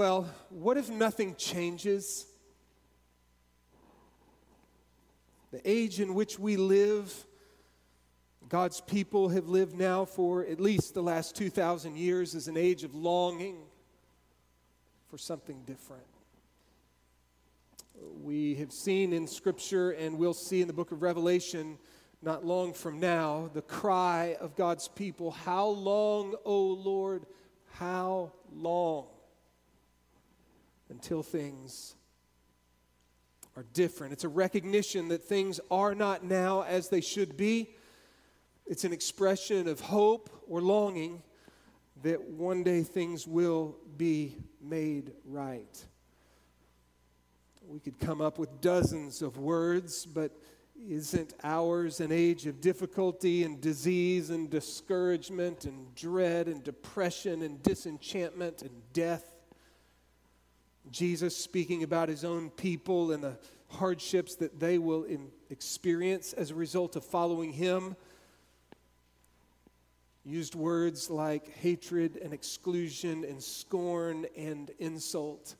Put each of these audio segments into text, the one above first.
well, what if nothing changes? The age in which we live, God's people have lived now for at least the last 2,000 years, is an age of longing for something different. We have seen in Scripture, and we'll see in the book of Revelation not long from now, the cry of God's people How long, O Lord, how long? Until things are different. It's a recognition that things are not now as they should be. It's an expression of hope or longing that one day things will be made right. We could come up with dozens of words, but isn't ours an age of difficulty and disease and discouragement and dread and depression and disenchantment and death? Jesus speaking about his own people and the hardships that they will experience as a result of following him used words like hatred and exclusion and scorn and insult.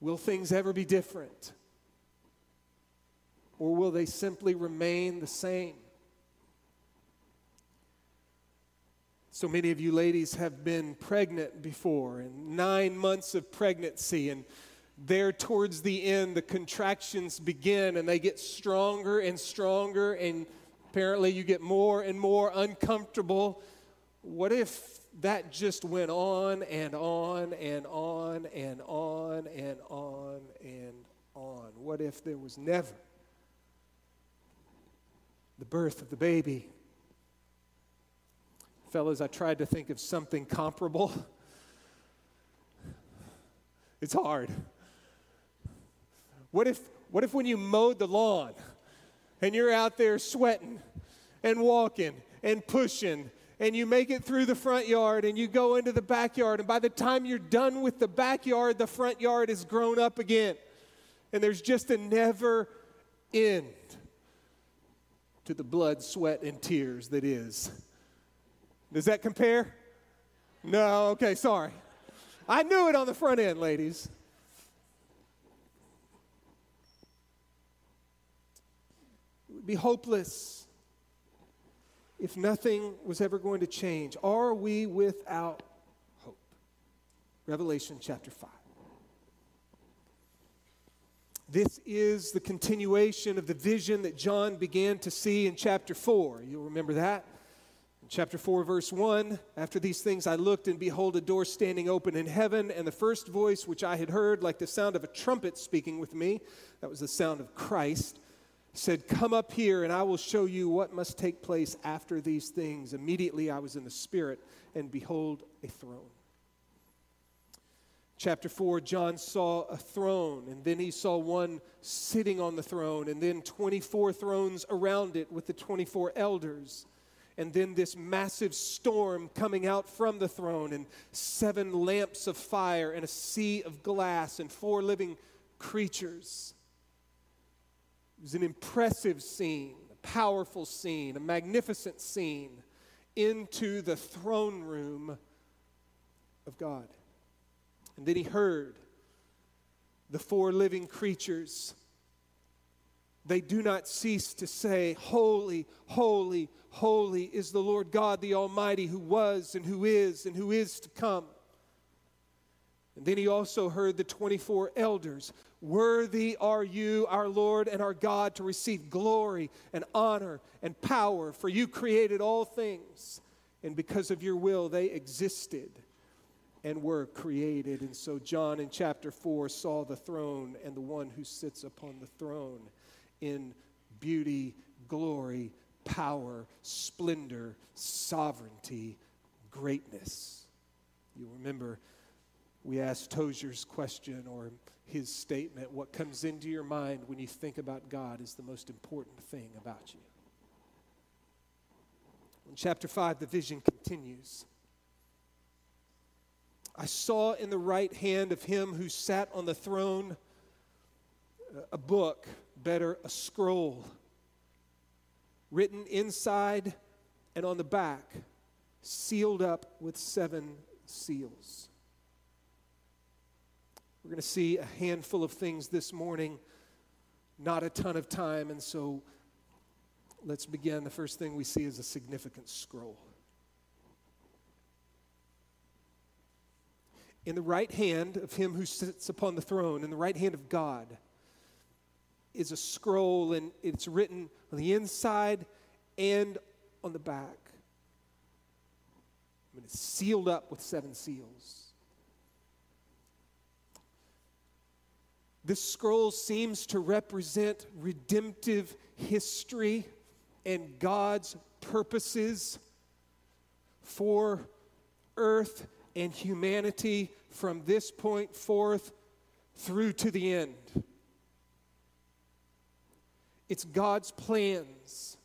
Will things ever be different? Or will they simply remain the same? So many of you ladies have been pregnant before, and nine months of pregnancy, and there towards the end, the contractions begin and they get stronger and stronger, and apparently you get more and more uncomfortable. What if that just went on and on and on and on and on and on? What if there was never the birth of the baby? Fellas, I tried to think of something comparable. It's hard. What if, what if when you mowed the lawn and you're out there sweating and walking and pushing and you make it through the front yard and you go into the backyard, and by the time you're done with the backyard, the front yard is grown up again. And there's just a never end to the blood, sweat, and tears that is. Does that compare? No, okay, sorry. I knew it on the front end, ladies. It would be hopeless if nothing was ever going to change? Are we without hope? Revelation chapter 5. This is the continuation of the vision that John began to see in chapter 4. You'll remember that. Chapter 4, verse 1 After these things I looked, and behold, a door standing open in heaven, and the first voice which I had heard, like the sound of a trumpet speaking with me, that was the sound of Christ said, Come up here, and I will show you what must take place after these things. Immediately I was in the Spirit, and behold, a throne. Chapter 4, John saw a throne, and then he saw one sitting on the throne, and then 24 thrones around it with the 24 elders. And then this massive storm coming out from the throne, and seven lamps of fire, and a sea of glass, and four living creatures. It was an impressive scene, a powerful scene, a magnificent scene into the throne room of God. And then he heard the four living creatures. They do not cease to say, Holy, holy, holy is the Lord God the Almighty, who was and who is and who is to come. And then he also heard the 24 elders Worthy are you, our Lord and our God, to receive glory and honor and power, for you created all things, and because of your will they existed and were created. And so John in chapter 4 saw the throne and the one who sits upon the throne in beauty, glory, power, splendor, sovereignty, greatness. You remember we asked Tozer's question or his statement, what comes into your mind when you think about God is the most important thing about you. In chapter 5, the vision continues. I saw in the right hand of him who sat on the throne a book, better, a scroll, written inside and on the back, sealed up with seven seals. We're going to see a handful of things this morning, not a ton of time, and so let's begin. The first thing we see is a significant scroll. In the right hand of him who sits upon the throne, in the right hand of God, is a scroll, and it's written on the inside and on the back. Mean, it's sealed up with seven seals. This scroll seems to represent redemptive history and God's purposes for earth and humanity from this point forth through to the end. It's God's plans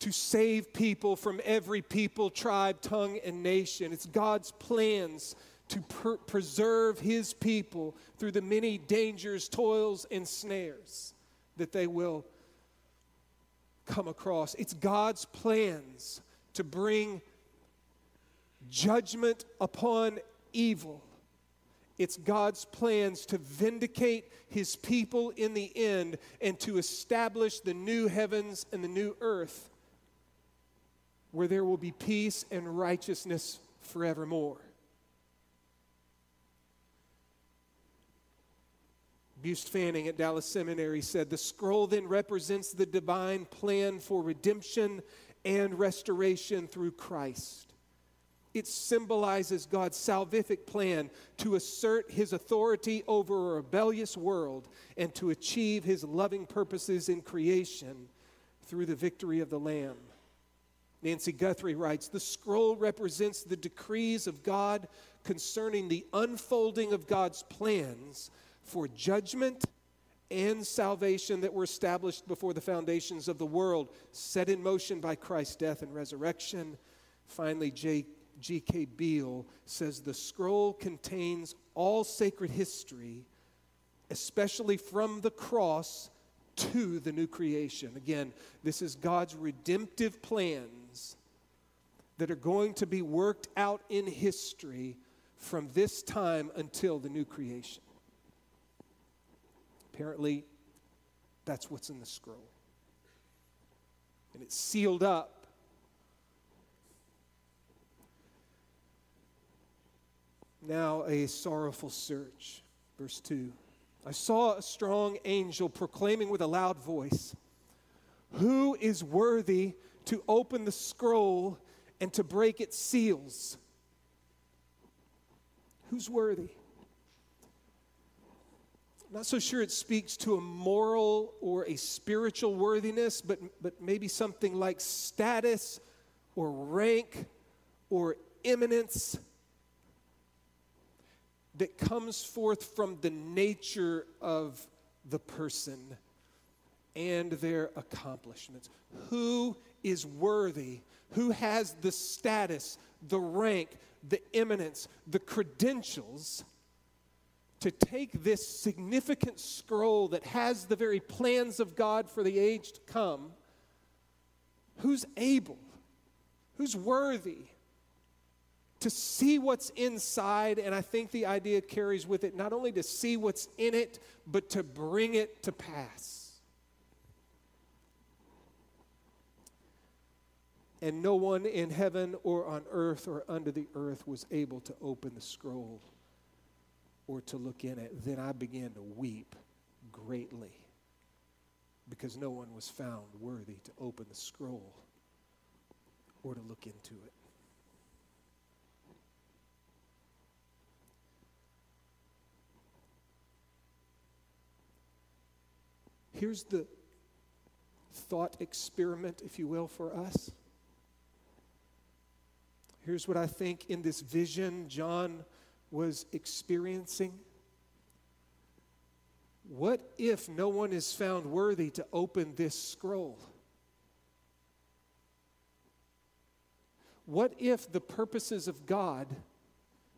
to save people from every people, tribe, tongue, and nation. It's God's plans to per- preserve his people through the many dangers, toils, and snares that they will come across. It's God's plans to bring judgment upon evil. It's God's plans to vindicate his people in the end and to establish the new heavens and the new earth where there will be peace and righteousness forevermore. Buist Fanning at Dallas Seminary said the scroll then represents the divine plan for redemption and restoration through Christ. It symbolizes God's salvific plan to assert his authority over a rebellious world and to achieve his loving purposes in creation through the victory of the Lamb. Nancy Guthrie writes The scroll represents the decrees of God concerning the unfolding of God's plans for judgment and salvation that were established before the foundations of the world, set in motion by Christ's death and resurrection. Finally, G.K. Beale says the scroll contains all sacred history, especially from the cross to the new creation. Again, this is God's redemptive plans that are going to be worked out in history from this time until the new creation. Apparently, that's what's in the scroll. And it's sealed up. Now, a sorrowful search. Verse 2. I saw a strong angel proclaiming with a loud voice, Who is worthy to open the scroll and to break its seals? Who's worthy? not so sure it speaks to a moral or a spiritual worthiness, but, but maybe something like status or rank or eminence that comes forth from the nature of the person and their accomplishments. Who is worthy? Who has the status, the rank, the eminence, the credentials? to take this significant scroll that has the very plans of God for the age to come, who's able, who's worthy to see what's inside? And I think the idea carries with it not only to see what's in it, but to bring it to pass. And no one in heaven or on earth or under the earth was able to open the scroll or to look in it, then I began to weep greatly because no one was found worthy to open the scroll or to look into it. Here's the thought experiment, if you will, for us. Here's what I think in this vision John was experiencing? What if no one is found worthy to open this scroll? What if the purposes of God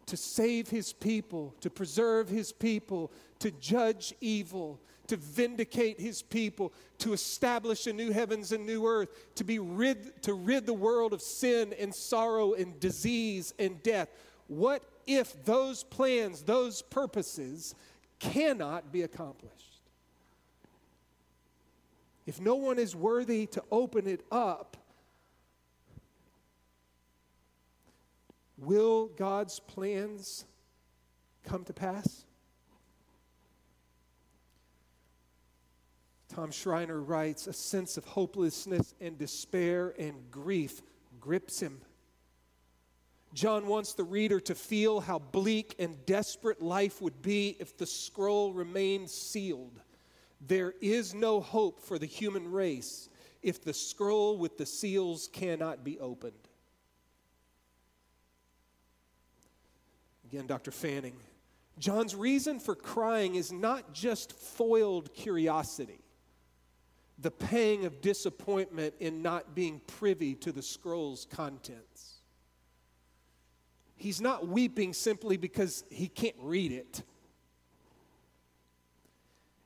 to save his people, to preserve his people, to judge evil, to vindicate his people, to establish a new heavens and new earth, to be rid to rid the world of sin and sorrow and disease and death. What if those plans, those purposes cannot be accomplished. If no one is worthy to open it up, will God's plans come to pass? Tom Schreiner writes, a sense of hopelessness and despair and grief grips him. John wants the reader to feel how bleak and desperate life would be if the scroll remained sealed. There is no hope for the human race if the scroll with the seals cannot be opened. Again, Dr. Fanning. John's reason for crying is not just foiled curiosity, the pang of disappointment in not being privy to the scroll's contents. He's not weeping simply because he can't read it.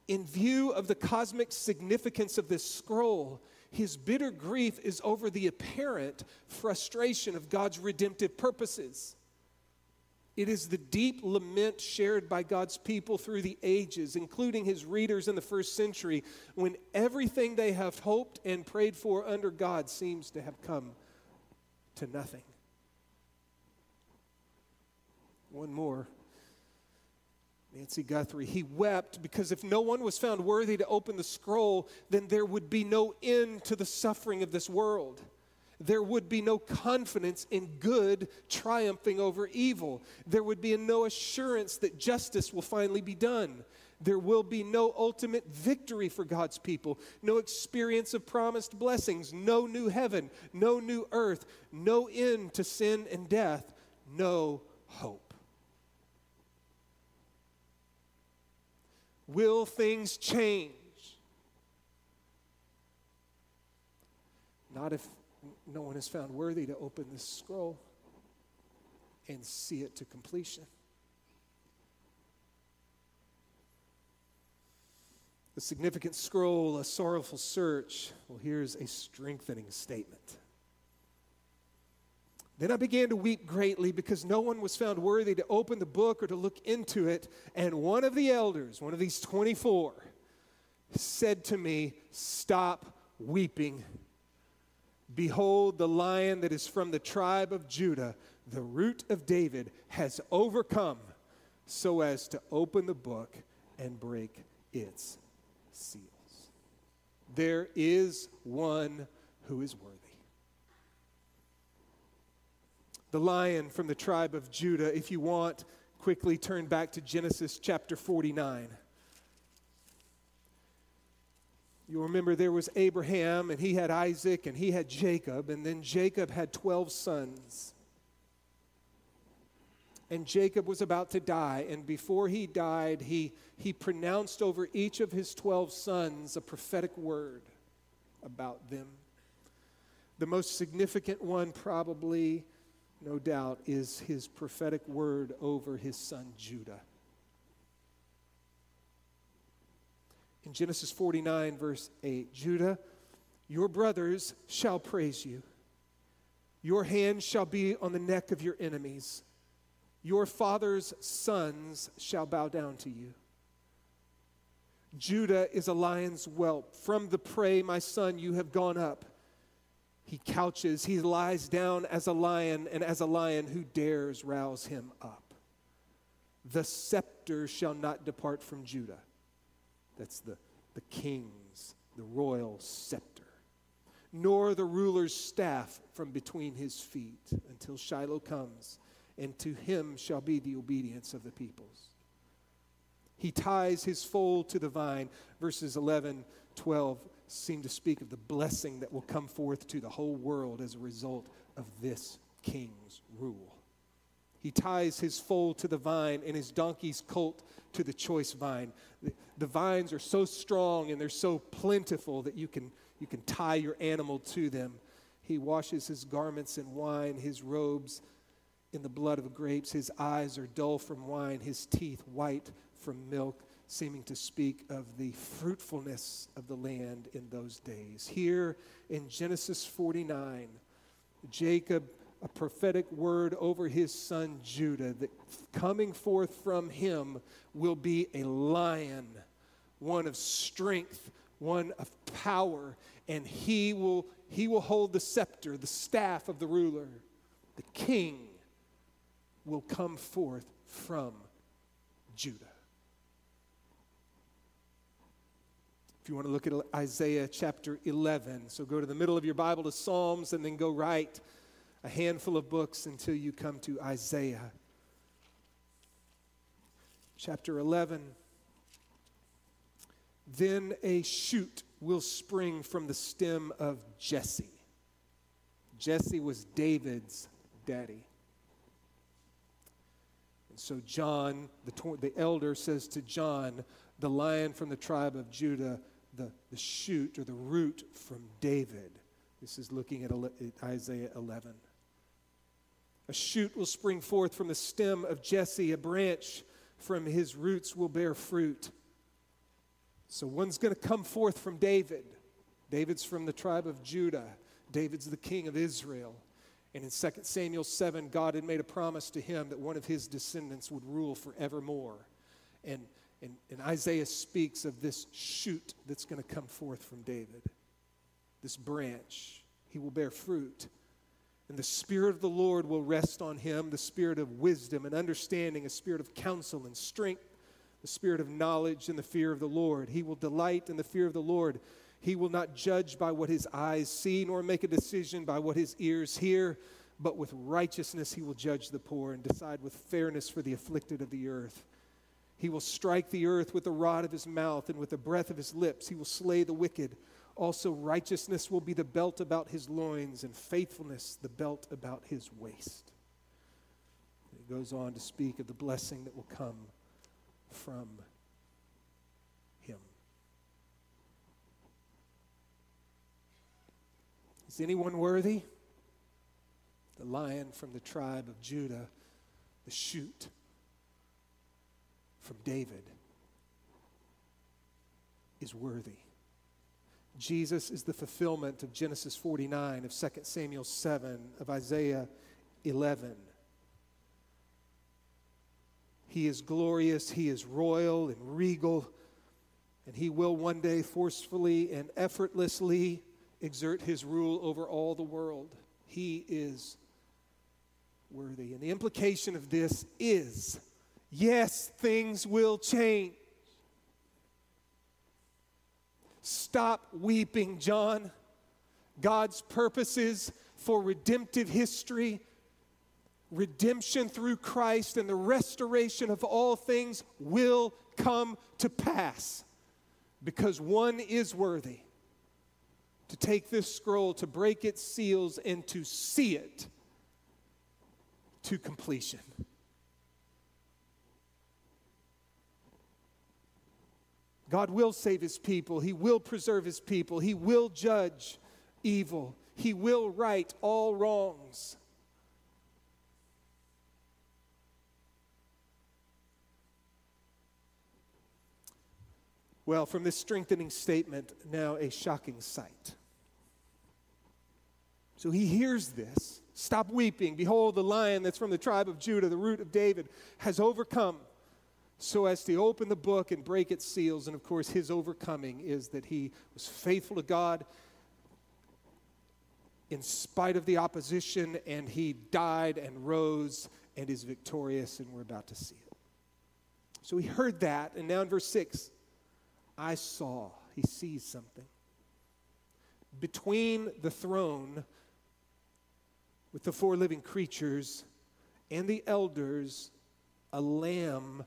In view of the cosmic significance of this scroll, his bitter grief is over the apparent frustration of God's redemptive purposes. It is the deep lament shared by God's people through the ages, including his readers in the first century, when everything they have hoped and prayed for under God seems to have come to nothing. One more. Nancy Guthrie, he wept because if no one was found worthy to open the scroll, then there would be no end to the suffering of this world. There would be no confidence in good triumphing over evil. There would be no assurance that justice will finally be done. There will be no ultimate victory for God's people, no experience of promised blessings, no new heaven, no new earth, no end to sin and death, no hope. Will things change? Not if no one is found worthy to open this scroll and see it to completion. A significant scroll, a sorrowful search. Well, here's a strengthening statement. Then I began to weep greatly because no one was found worthy to open the book or to look into it. And one of the elders, one of these 24, said to me, Stop weeping. Behold, the lion that is from the tribe of Judah, the root of David, has overcome so as to open the book and break its seals. There is one who is worthy the lion from the tribe of Judah. If you want, quickly turn back to Genesis chapter 49. You'll remember there was Abraham, and he had Isaac, and he had Jacob, and then Jacob had 12 sons. And Jacob was about to die, and before he died, he, he pronounced over each of his 12 sons a prophetic word about them. The most significant one, probably, no doubt, is his prophetic word over his son Judah. In Genesis 49, verse 8, Judah, your brothers shall praise you. Your hand shall be on the neck of your enemies. Your father's sons shall bow down to you. Judah is a lion's whelp. From the prey, my son, you have gone up. He couches, he lies down as a lion, and as a lion, who dares rouse him up? The scepter shall not depart from Judah. That's the, the king's, the royal scepter. Nor the ruler's staff from between his feet until Shiloh comes, and to him shall be the obedience of the peoples. He ties his foal to the vine, verses 11, 12 seem to speak of the blessing that will come forth to the whole world as a result of this king's rule. He ties his foal to the vine and his donkey's colt to the choice vine. The, the, vines are so strong and they're so plentiful that you can, you can tie your animal to them. He washes his garments in wine, his robes in the blood of grapes. His eyes are dull from wine, his teeth white from milk seeming to speak of the fruitfulness of the land in those days. Here in Genesis 49, Jacob a prophetic word over his son Judah that coming forth from him will be a lion, one of strength, one of power, and he will, he will hold the scepter, the staff of the ruler. The king will come forth from Judah. If you want to look at Isaiah chapter 11, so go to the middle of your Bible to Psalms and then go right a handful of books until you come to Isaiah. Chapter 11. Then a shoot will spring from the stem of Jesse. Jesse was David's daddy. And so John, the, the elder, says to John, the lion from the tribe of Judah, the, the shoot or the root from David. This is looking at Isaiah 11. A shoot will spring forth from the stem of Jesse, a branch from his roots will bear fruit. So one's going to come forth from David. David's from the tribe of Judah. David's the king of Israel. And in 2 Samuel 7, God had made a promise to him that one of his descendants would rule forevermore. And, and, and Isaiah speaks of this shoot that's going to come forth from David, this branch. He will bear fruit. And the Spirit of the Lord will rest on him the spirit of wisdom and understanding, a spirit of counsel and strength, the spirit of knowledge and the fear of the Lord. He will delight in the fear of the Lord. He will not judge by what his eyes see, nor make a decision by what his ears hear, but with righteousness he will judge the poor and decide with fairness for the afflicted of the earth. He will strike the earth with the rod of his mouth, and with the breath of his lips he will slay the wicked. Also, righteousness will be the belt about his loins, and faithfulness the belt about his waist. He goes on to speak of the blessing that will come from him. Is anyone worthy? The lion from the tribe of Judah, the shoot from David, is worthy. Jesus is the fulfillment of Genesis 49, of 2 Samuel 7, of Isaiah 11. He is glorious, he is royal and regal, and he will one day forcefully and effortlessly exert his rule over all the world. He is worthy. And the implication of this is yes, things will change. Stop weeping, John. God's purposes for redemptive history, redemption through Christ, and the restoration of all things will come to pass because one is worthy to take this scroll, to break its seals, and to see it to completion. God will save his people. He will preserve his people. He will judge evil. He will right all wrongs. Well, from this strengthening statement, now a shocking sight. So he hears this. Stop weeping. Behold, the lion that's from the tribe of Judah, the root of David, has overcome so as to open the book and break its seals. And of course, his overcoming is that he was faithful to God in spite of the opposition, and he died and rose and is victorious, and we're about to see it. So he heard that, and now in verse 6, I saw, he sees something. Between the throne with the four living creatures and the elders, a lamb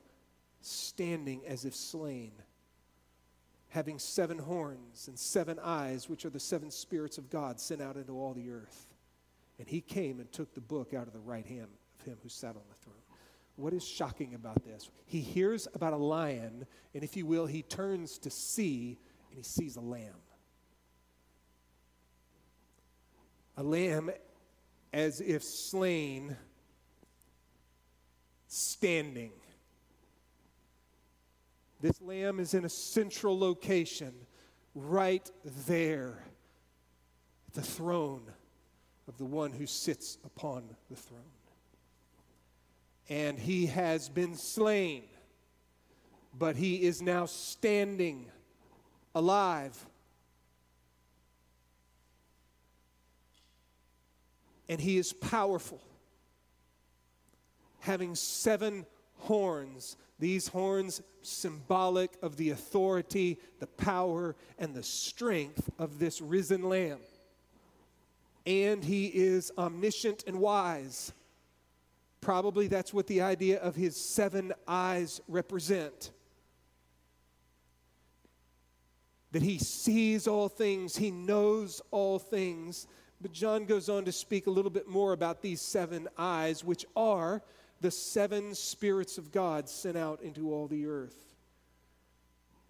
standing as if slain, having seven horns and seven eyes, which are the seven spirits of God sent out into all the earth. And he came and took the book out of the right hand of him who sat on the throne. What is shocking about this? He hears about a lion, and if you will, he turns to see, and he sees a lamb. A lamb as if slain, standing this lamb is in a central location right there, at the throne of the one who sits upon the throne. And he has been slain, but he is now standing alive. And he is powerful, having seven horns. These horns symbolic of the authority, the power, and the strength of this risen lamb. And he is omniscient and wise. Probably that's what the idea of his seven eyes represent. That he sees all things, he knows all things. But John goes on to speak a little bit more about these seven eyes, which are the seven spirits of God sent out into all the earth.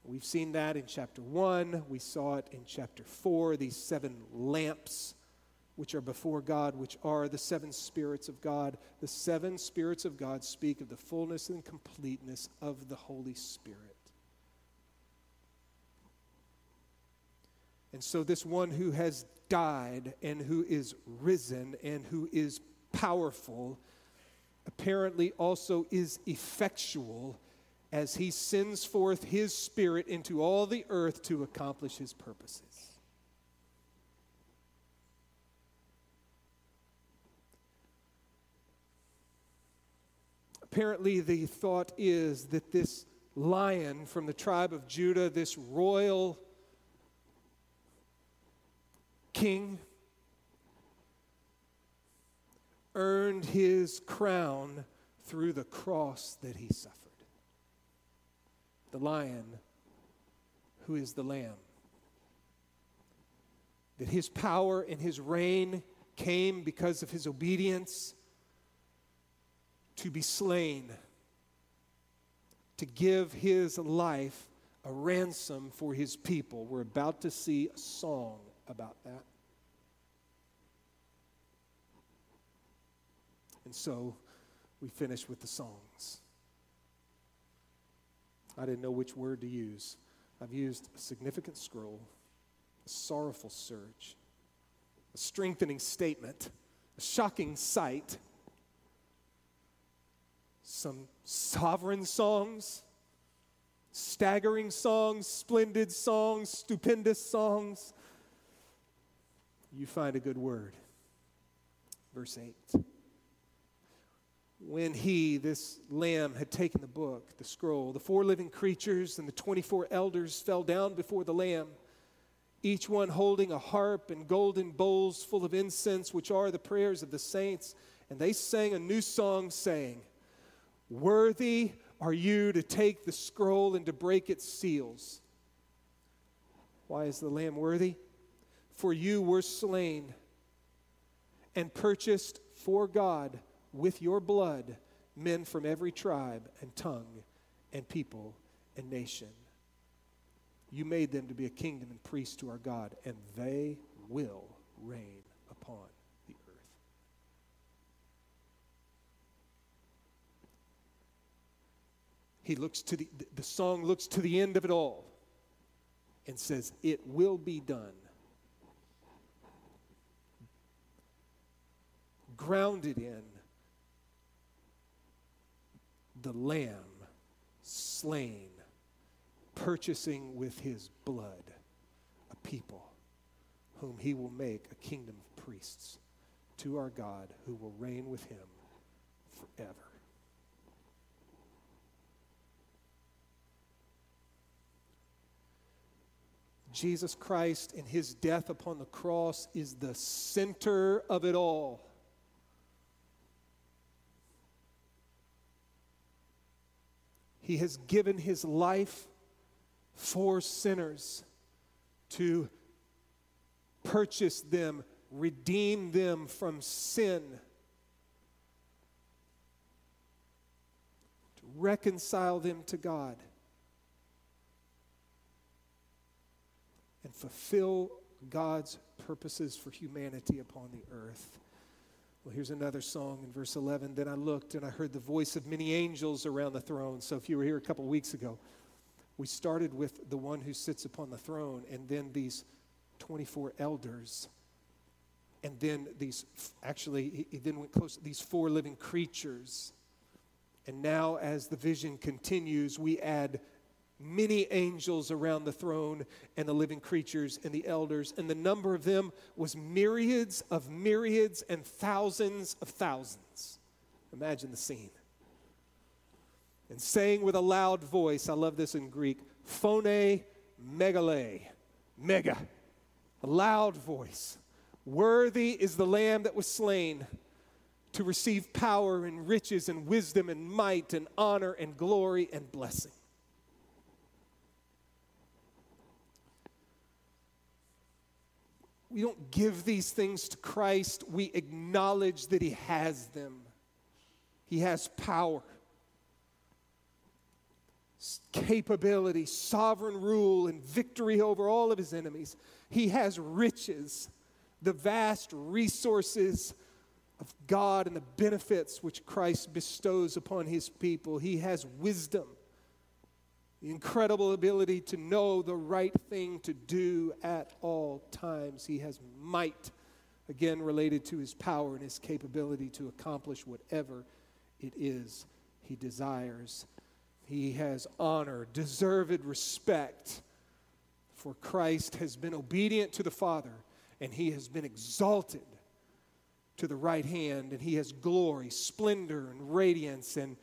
We've seen that in chapter 1. We saw it in chapter 4, these seven lamps which are before God, which are the seven spirits of God. The seven spirits of God speak of the fullness and completeness of the Holy Spirit. And so, this one who has died and who is risen and who is powerful apparently also is effectual as he sends forth his spirit into all the earth to accomplish his purposes. Apparently, the thought is that this lion from the tribe of Judah, this royal king, earned his crown through the cross that he suffered. The lion who is the lamb. That his power and his reign came because of his obedience to be slain, to give his life a ransom for his people. We're about to see a song about that. And so we finish with the songs. I didn't know which word to use. I've used a significant scroll, a sorrowful surge, a strengthening statement, a shocking sight, some sovereign songs, staggering songs, splendid songs, stupendous songs. You find a good word. Verse 8 when he, this lamb, had taken the book, the scroll, the four living creatures and the 24 elders fell down before the lamb, each one holding a harp and golden bowls full of incense, which are the prayers of the saints. And they sang a new song, saying, Worthy are you to take the scroll and to break its seals. Why is the lamb worthy? For you were slain and purchased for God with your blood men from every tribe and tongue and people and nation. You made them to be a kingdom and priests to our God, and they will reign upon the earth. He looks to the, the song looks to the end of it all and says, It will be done. Grounded in the Lamb slain, purchasing with his blood a people whom he will make a kingdom of priests to our God who will reign with him forever. Jesus Christ and his death upon the cross is the center of it all. He has given his life for sinners to purchase them, redeem them from sin, to reconcile them to God, and fulfill God's purposes for humanity upon the earth. Well, here's another song in verse 11. Then I looked and I heard the voice of many angels around the throne. So if you were here a couple weeks ago, we started with the one who sits upon the throne and then these 24 elders. and then these, actually, he, he then went close, these four living creatures. And now, as the vision continues, we add many angels around the throne and the living creatures and the elders, and the number of them was myriads of myriads and thousands of thousands. Imagine the scene. And saying with a loud voice, I love this in Greek, phone megale, mega, a loud voice. Worthy is the lamb that was slain to receive power and riches and wisdom and might and honor and glory and blessing. We don't give these things to Christ, we acknowledge that He has them. He has power, capability, sovereign rule, and victory over all of His enemies. He has riches, the vast resources of God and the benefits which Christ bestows upon His people. He has wisdom the incredible ability to know the right thing to do at all times. He has might, again, related to his power and his capability to accomplish whatever it is he desires. He has honor, deserved respect, for Christ has been obedient to the Father and he has been exalted to the right hand, and he has glory, splendor, and radiance, and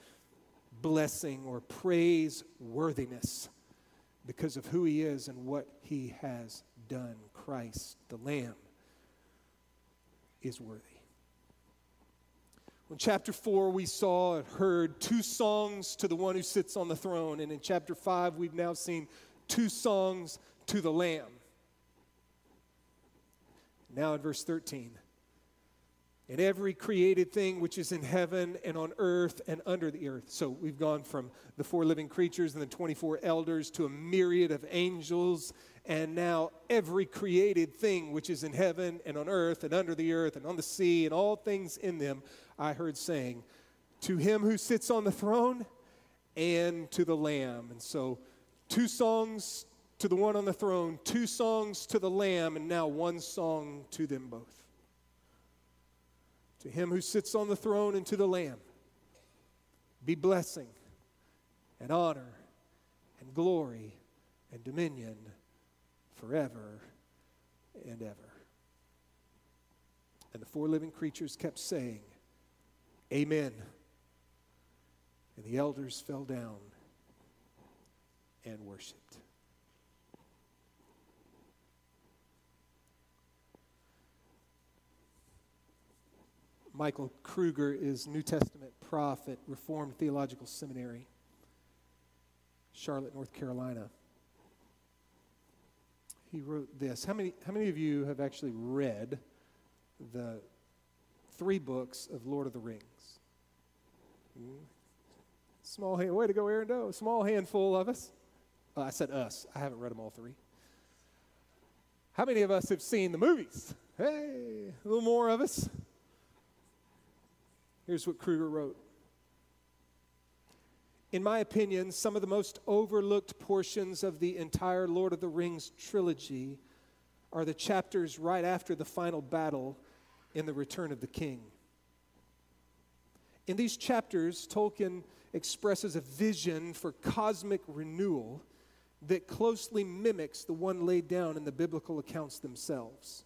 blessing or praiseworthiness because of who he is and what he has done. Christ, the Lamb, is worthy. In chapter 4, we saw and heard two songs to the one who sits on the throne. And in chapter 5, we've now seen two songs to the Lamb. Now in verse 13, and every created thing which is in heaven and on earth and under the earth. So we've gone from the four living creatures and the 24 elders to a myriad of angels, and now every created thing which is in heaven and on earth and under the earth and on the sea and all things in them, I heard saying, To him who sits on the throne and to the Lamb. And so, two songs to the one on the throne, two songs to the Lamb, and now one song to them both to him who sits on the throne and to the Lamb be blessing and honor and glory and dominion forever and ever. And the four living creatures kept saying, Amen. And the elders fell down and worshiped. Michael Kruger is New Testament prof at Reformed Theological Seminary, Charlotte, North Carolina. He wrote this. How many, how many of you have actually read the three books of Lord of the Rings? Hmm? Small hand, way to go, Aaron Doe. Small handful of us. Oh, I said us. I haven't read them all three. How many of us have seen the movies? Hey, a little more of us. Here's what Kruger wrote. In my opinion, some of the most overlooked portions of the entire Lord of the Rings trilogy are the chapters right after the final battle in The Return of the King. In these chapters, Tolkien expresses a vision for cosmic renewal that closely mimics the one laid down in the biblical accounts themselves.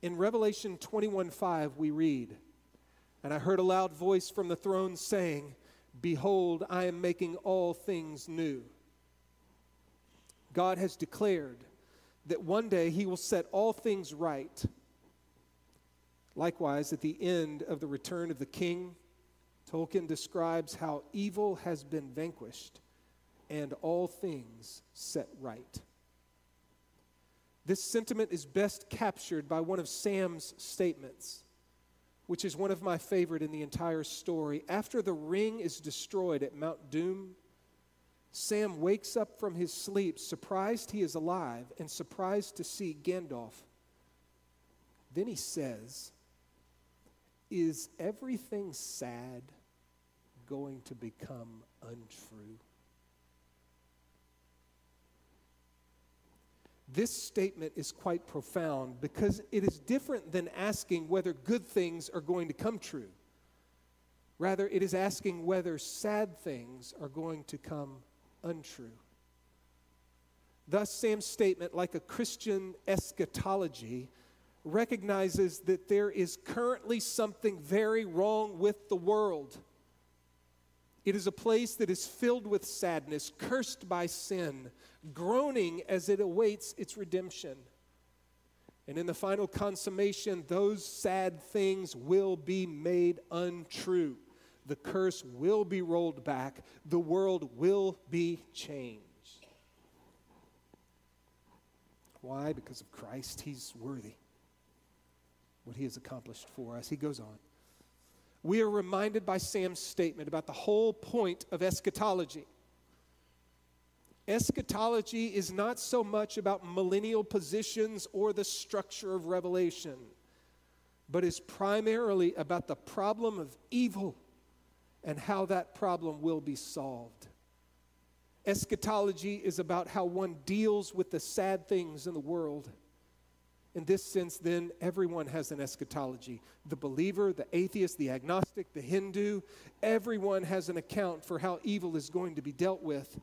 In Revelation 21:5 we read, and I heard a loud voice from the throne saying, Behold, I am making all things new. God has declared that one day he will set all things right. Likewise, at the end of the return of the king, Tolkien describes how evil has been vanquished and all things set right. This sentiment is best captured by one of Sam's statements which is one of my favorite in the entire story. After the ring is destroyed at Mount Doom, Sam wakes up from his sleep, surprised he is alive and surprised to see Gandalf. Then he says, Is everything sad going to become untrue? This statement is quite profound because it is different than asking whether good things are going to come true. Rather, it is asking whether sad things are going to come untrue. Thus, Sam's statement, like a Christian eschatology, recognizes that there is currently something very wrong with the world. It is a place that is filled with sadness, cursed by sin, groaning as it awaits its redemption. And in the final consummation, those sad things will be made untrue. The curse will be rolled back, the world will be changed. Why? Because of Christ. He's worthy. What he has accomplished for us. He goes on. We are reminded by Sam's statement about the whole point of eschatology. Eschatology is not so much about millennial positions or the structure of revelation, but is primarily about the problem of evil and how that problem will be solved. Eschatology is about how one deals with the sad things in the world. In this sense, then, everyone has an eschatology. The believer, the atheist, the agnostic, the Hindu, everyone has an account for how evil is going to be dealt with.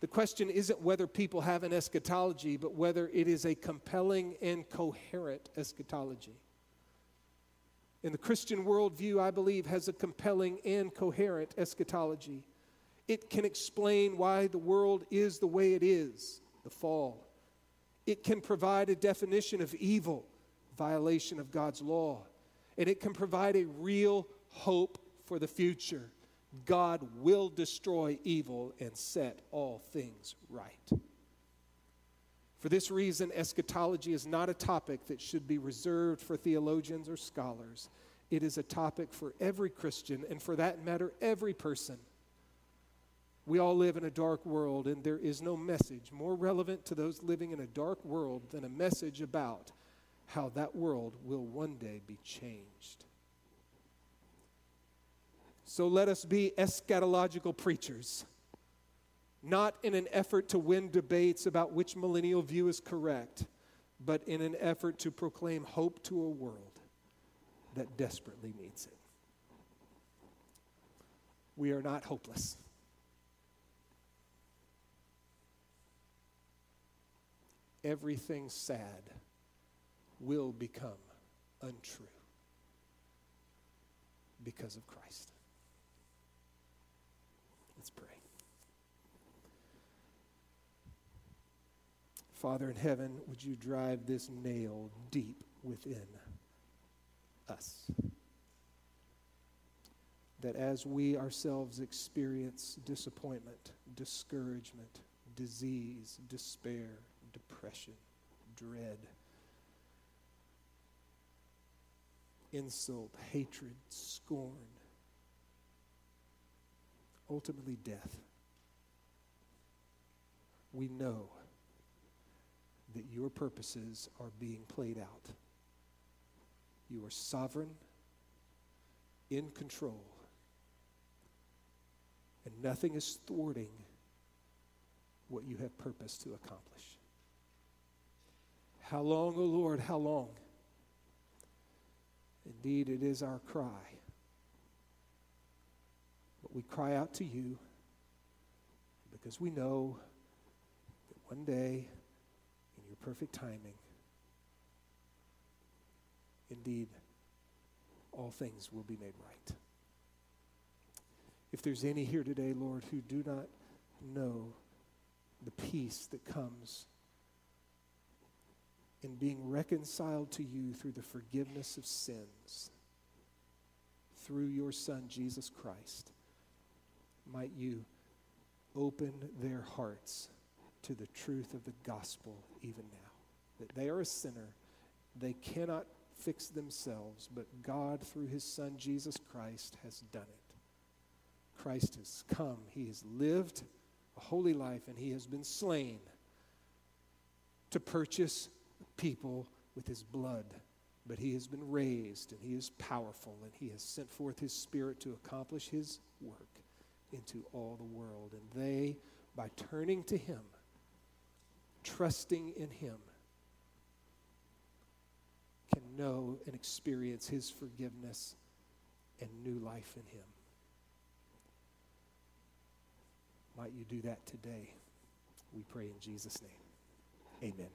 The question isn't whether people have an eschatology, but whether it is a compelling and coherent eschatology. In the Christian worldview, I believe, has a compelling and coherent eschatology. It can explain why the world is the way it is, the fall. It can provide a definition of evil, violation of God's law. And it can provide a real hope for the future. God will destroy evil and set all things right. For this reason, eschatology is not a topic that should be reserved for theologians or scholars. It is a topic for every Christian, and for that matter, every person. We all live in a dark world, and there is no message more relevant to those living in a dark world than a message about how that world will one day be changed. So let us be eschatological preachers, not in an effort to win debates about which millennial view is correct, but in an effort to proclaim hope to a world that desperately needs it. We are not hopeless. Everything sad will become untrue because of Christ. Let's pray. Father in heaven, would you drive this nail deep within us? That as we ourselves experience disappointment, discouragement, disease, despair, depression, dread, insult, hatred, scorn, ultimately death. We know that your purposes are being played out. You are sovereign, in control, and nothing is thwarting what you have purposed to accomplish. How long, O oh Lord, how long? Indeed, it is our cry. But we cry out to you because we know that one day, in your perfect timing, indeed, all things will be made right. If there's any here today, Lord, who do not know the peace that comes in being reconciled to you through the forgiveness of sins through your Son, Jesus Christ, might you open their hearts to the truth of the gospel even now. That they are a sinner, they cannot fix themselves, but God, through his Son, Jesus Christ, has done it. Christ has come, he has lived a holy life, and he has been slain to purchase people with his blood. But he has been raised and he is powerful and he has sent forth his spirit to accomplish his work into all the world. And they, by turning to him, trusting in him, can know and experience his forgiveness and new life in him. Might you do that today? We pray in Jesus' name. Amen.